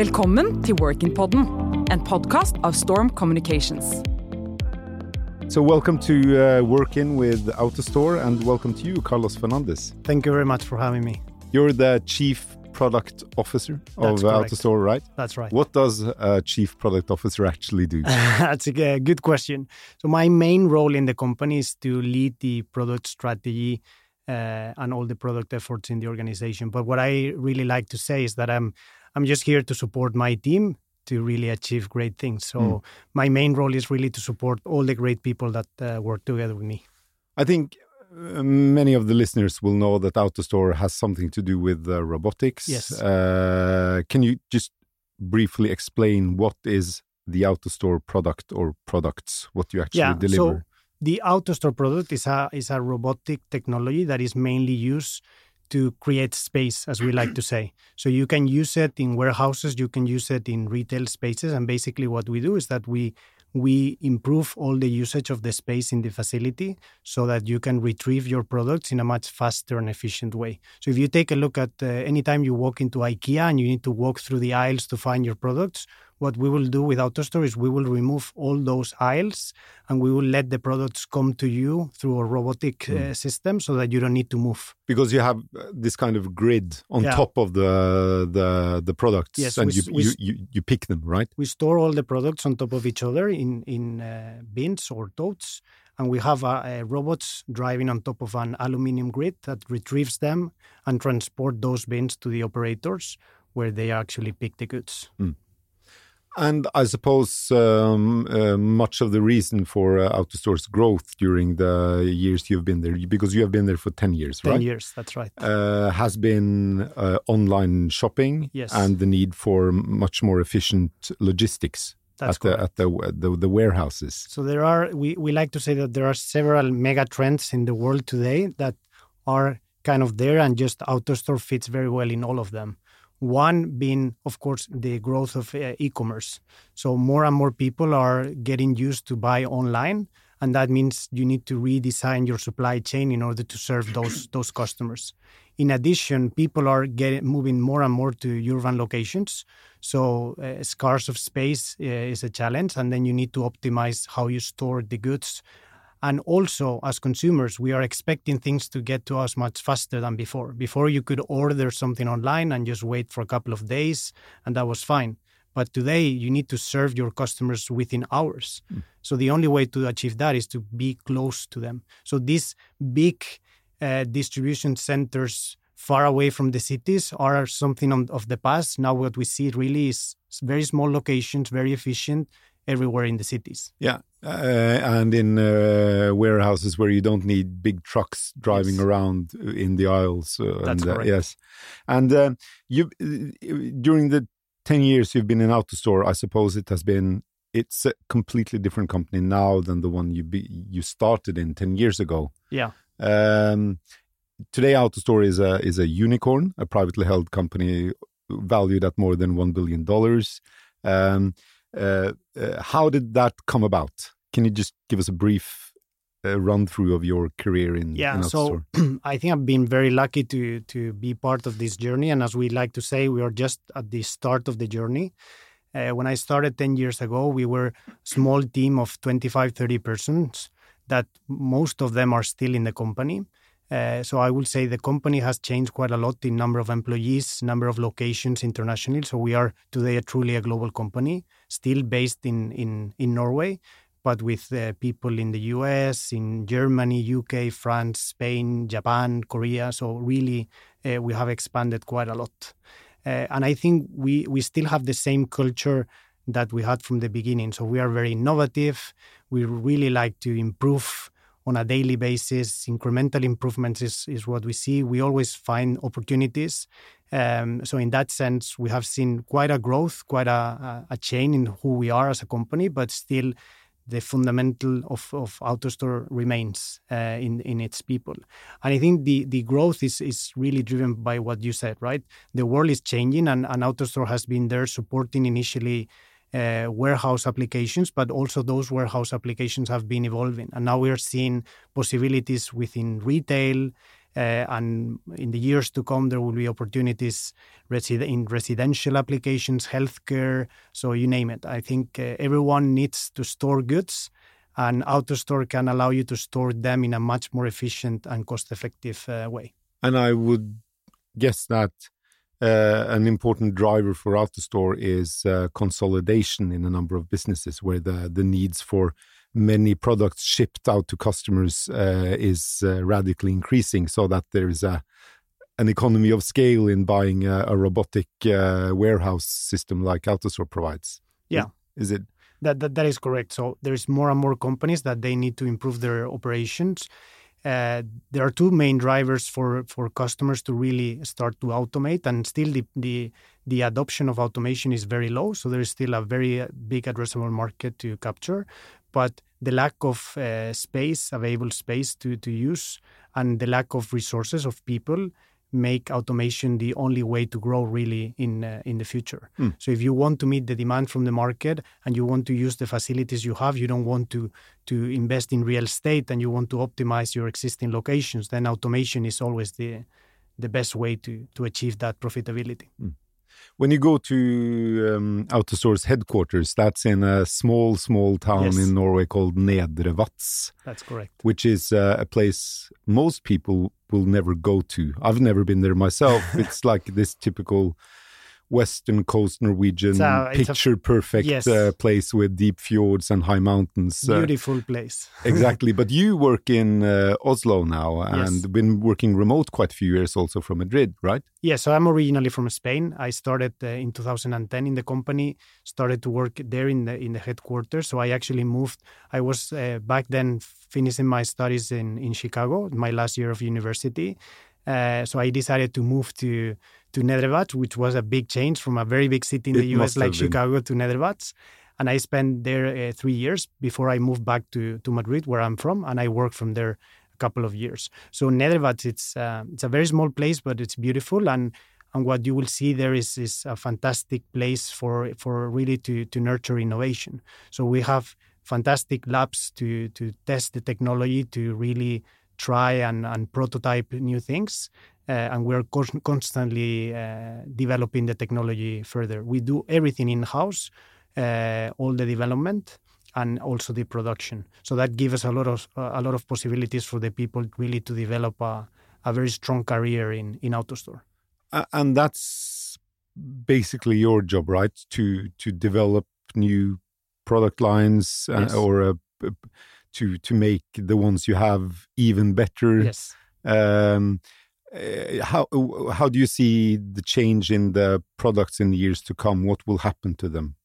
Velkommen til Workin-podden, en podkast av Storm Communications. So, welcome to uh, Working with AutoStore, and welcome to you, Carlos Fernandez. Thank you very much for having me. You're the Chief Product Officer That's of uh, correct. AutoStore, right? That's right. What does a Chief Product Officer actually do? That's a good question. So my main role in the company is to lead the product strategy uh, and all the product efforts in the organization. But what I really like to say is that I'm I'm just here to support my team to really achieve great things. So Mm. my main role is really to support all the great people that uh, work together with me. I think uh, many of the listeners will know that AutoStore has something to do with uh, robotics. Yes. Uh, can you just briefly explain what is the AutoStore product or products, what you actually yeah. deliver? So the AutoStore product is a is a robotic technology that is mainly used to create space, as we like to say. So you can use it in warehouses, you can use it in retail spaces, and basically what we do is that we we improve all the usage of the space in the facility so that you can retrieve your products in a much faster and efficient way. So if you take a look at uh, anytime you walk into IKEA and you need to walk through the aisles to find your products, what we will do with AutoStore is we will remove all those aisles and we will let the products come to you through a robotic uh, system so that you don't need to move. because you have uh, this kind of grid on Yeah. top of the the the products Yes, and we you, we you, you you pick them right We store all the products on top of each other in in uh, bins or totes, and we have uh, uh, robots driving on top of an aluminium grid that retrieves them and transport those bins to the operators where they actually pick the goods. And i suppose um, uh, much of the reason for uh, autostore's growth during the years you've been there because you have been there for 10 years Ten right years, that's right. uh, has been uh, online shopping Yes. and the need for much more efficient logistics That's at the, at the, the the warehouses So there are we, we like to say that there are several mega trends in the world today that are kind of there and just AutoStore fits very well in all of them. One being, of course, the growth of uh, e-commerce. So more and more people are getting used to buy online, and that means you need to redesign your supply chain in order to serve those those customers. In addition, people are getting moving more and more to urban locations. So uh, scarce of space uh, is a challenge, and then you need to optimize how you store the goods. And also, as consumers, we are expecting things to get to us much faster than before. Before, you could order something online and just wait for a couple of days, and that was fine. But today, you need to serve your customers within hours. So the only way to achieve that is to be close to them. So these big uh, distribution centers far away from the cities are something on, of the past. Now, what we see really is very small locations, very efficient everywhere in the cities. Yeah, uh, and in uh, warehouses where you don't need big trucks driving Yes. around in the aisles. Uh, That's and, uh, correct. yes, and uh, you during the ten years you've been in AutoStore, I suppose it has been it's a completely different company now than the one you be, you started in ten years ago. Yeah. Um, today, AutoStore is a is a unicorn, a privately held company valued at more than one billion dollars. Um, uh, uh, how did that come about? Can you just give us a brief uh, run through of your career in, Yeah, in so I think I've been very lucky to to be part of this journey, and as we like to say, we are just at the start of the journey. Uh, when I started 10 years ago, we were a small team of 25, 30 persons that most of them are still in the company. Uh, so I will say the company has changed quite a lot in number of employees, number of locations internationally. So we are today a truly a global company, still based in in in Norway, but with uh, people in the US, in Germany, UK, France, Spain, Japan, Korea. So really, uh, we have expanded quite a lot. Uh, and I think we we still have the same culture that we had from the beginning. So we are very innovative. We really like to improve on a daily basis. Incremental improvements is, is what we see. We always find opportunities. Um, so in that sense, we have seen quite a growth, quite a, a, change in who we are as a company, but still the fundamental of, of AutoStore remains uh, in, in its people. And I think the, the growth is, is really driven by what you said, right? The world is changing and, and AutoStore has been there supporting initially uh, warehouse applications, but also those warehouse applications have been evolving. And now we are seeing possibilities within retail, Uh, and in the years to come, there will be opportunities resi- in residential applications, healthcare, so you name it. I think uh, everyone needs to store goods, and AutoStore can allow you to store them in a much more efficient and cost-effective uh, way. And I would guess that uh, an important driver for AutoStore is uh, consolidation in a number of businesses where the, the needs for many products shipped out to customers uh, is uh, radically increasing so that there is a an economy of scale in buying a, a robotic uh, warehouse system like AutoStore provides. Yeah. Is, is it? That, that, that is correct. So there's more and more companies that they need to improve their operations uh, there are two main drivers for for customers to really start to automate, and still the the the adoption of automation is very low. So there is still a very uh, big addressable market to capture, but the lack of uh, space, available space to to use, and the lack of resources of people make automation the only way to grow really in uh, in the future. Mm. So if you want to meet the demand from the market and you want to use the facilities you have, you don't want to to invest in real estate and you want to optimize your existing locations, then automation is always the the best way to to achieve that profitability. Mm. When you go to um, AutoStore's headquarters, that's in a small, small town yes. in Norway called Nedre Vats. That's correct. Which is uh, a place most people will never go to. I've never been there myself. it's like this typical western coast Norwegian picture perfect yes. uh, place with deep fjords and high mountains. Uh, Beautiful uh, place. exactly. But you work in uh, Oslo now and yes. been working remote quite a few years also from Madrid, right? Yes. Yeah, so I'm originally from Spain. I started uh, in 2010 in the company, started to work there in the in the headquarters. So I actually moved. I was uh, back then finishing my studies in in Chicago, my last year of university. so I decided to move to to Nedre which was a big change from a very big city in it the US like Chicago to Nedre And I spent there uh, three years before I moved back to, to Madrid, where I'm from, and I worked from there a couple of years. So Nedre it's uh, it's a very small place, but it's beautiful, and and what you will see there is is a fantastic place for for really to to nurture innovation. So we have fantastic labs to to test the technology to really try and, and prototype new things and we're constantly uh, developing the technology further. We do everything in house, uh, all the development and also the production. So that gives us a lot of a lot of possibilities for the people really to develop a, a very strong career in in AutoStore. and that's basically your job, right? To to develop new product lines yes. or to to make the ones you have even better. Yes. Um, uh, how how do you see the change in the products in the years to come? What will happen to them?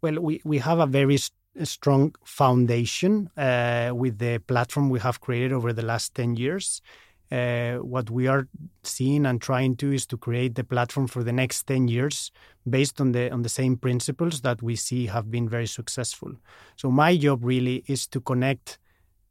Well, we, we have a very strong foundation uh, with the platform we have created over the last 10 years. Uh, what we are seeing and trying to is to create the platform for the next 10 years based on the on the same principles that we see have been very successful. So my job really is to connect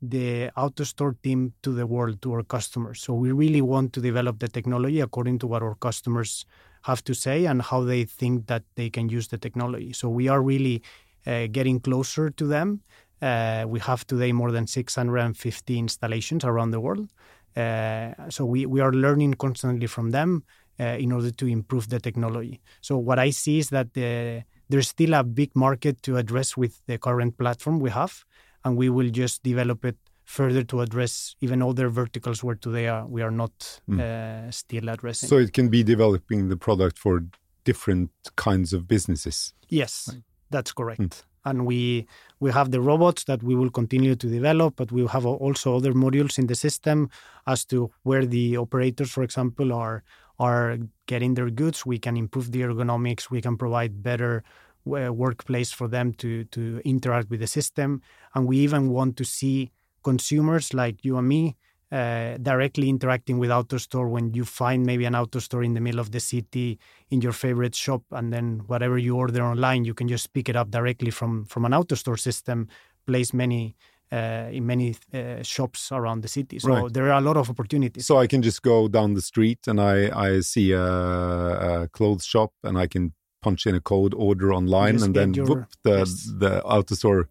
the AutoStore team to the world, to our customers. So we really want to develop the technology according to what our customers have to say and how they think that they can use the technology. So we are really uh, getting closer to them. Uh, we have today more than 650 installations around the world. Uh, so we, we are learning constantly from them uh, in order to improve the technology. So what I see is that the, there's still a big market to address with the current platform we have and we will just develop it further to address even other verticals where today are, we are not mm. uh, still addressing. So it can be developing the product for different kinds of businesses. Yes, right. that's correct. Mm. And we we have the robots that we will continue to develop, but we have also other modules in the system as to where the operators, for example, are are getting their goods. We can improve the ergonomics. We can provide better workplace for them to to interact with the system, and we even want to see consumers like you and me uh, directly interacting with AutoStore when you find maybe an AutoStore in the middle of the city in your favorite shop, and then whatever you order online, you can just pick it up directly from from an AutoStore system, place many. Uh, in many uh, shops around the city, so right. there are a lot of opportunities. So I can just go down the street and I I see a, a clothes shop and I can punch in a code, order online, and then your, whoop, the yes. the AutoStore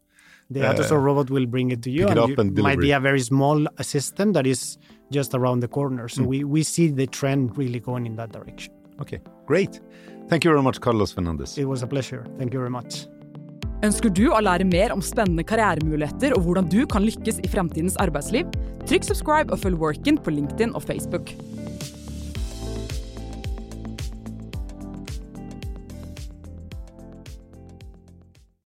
The AutoStore uh, robot will bring it to you, Pick it and up you and might be a very small assistant that is just around the corner. So hmm. we, we see the trend really going in that direction. Okay, great. Thank you very much, Carlos Fernandez. It was a pleasure. Thank you very much. Ønsker du å lære mer om spennende karrieremuligheter og hvordan du kan lykkes i fremtidens arbeidsliv? Trykk subscribe og følg Workin på LinkedIn og Facebook.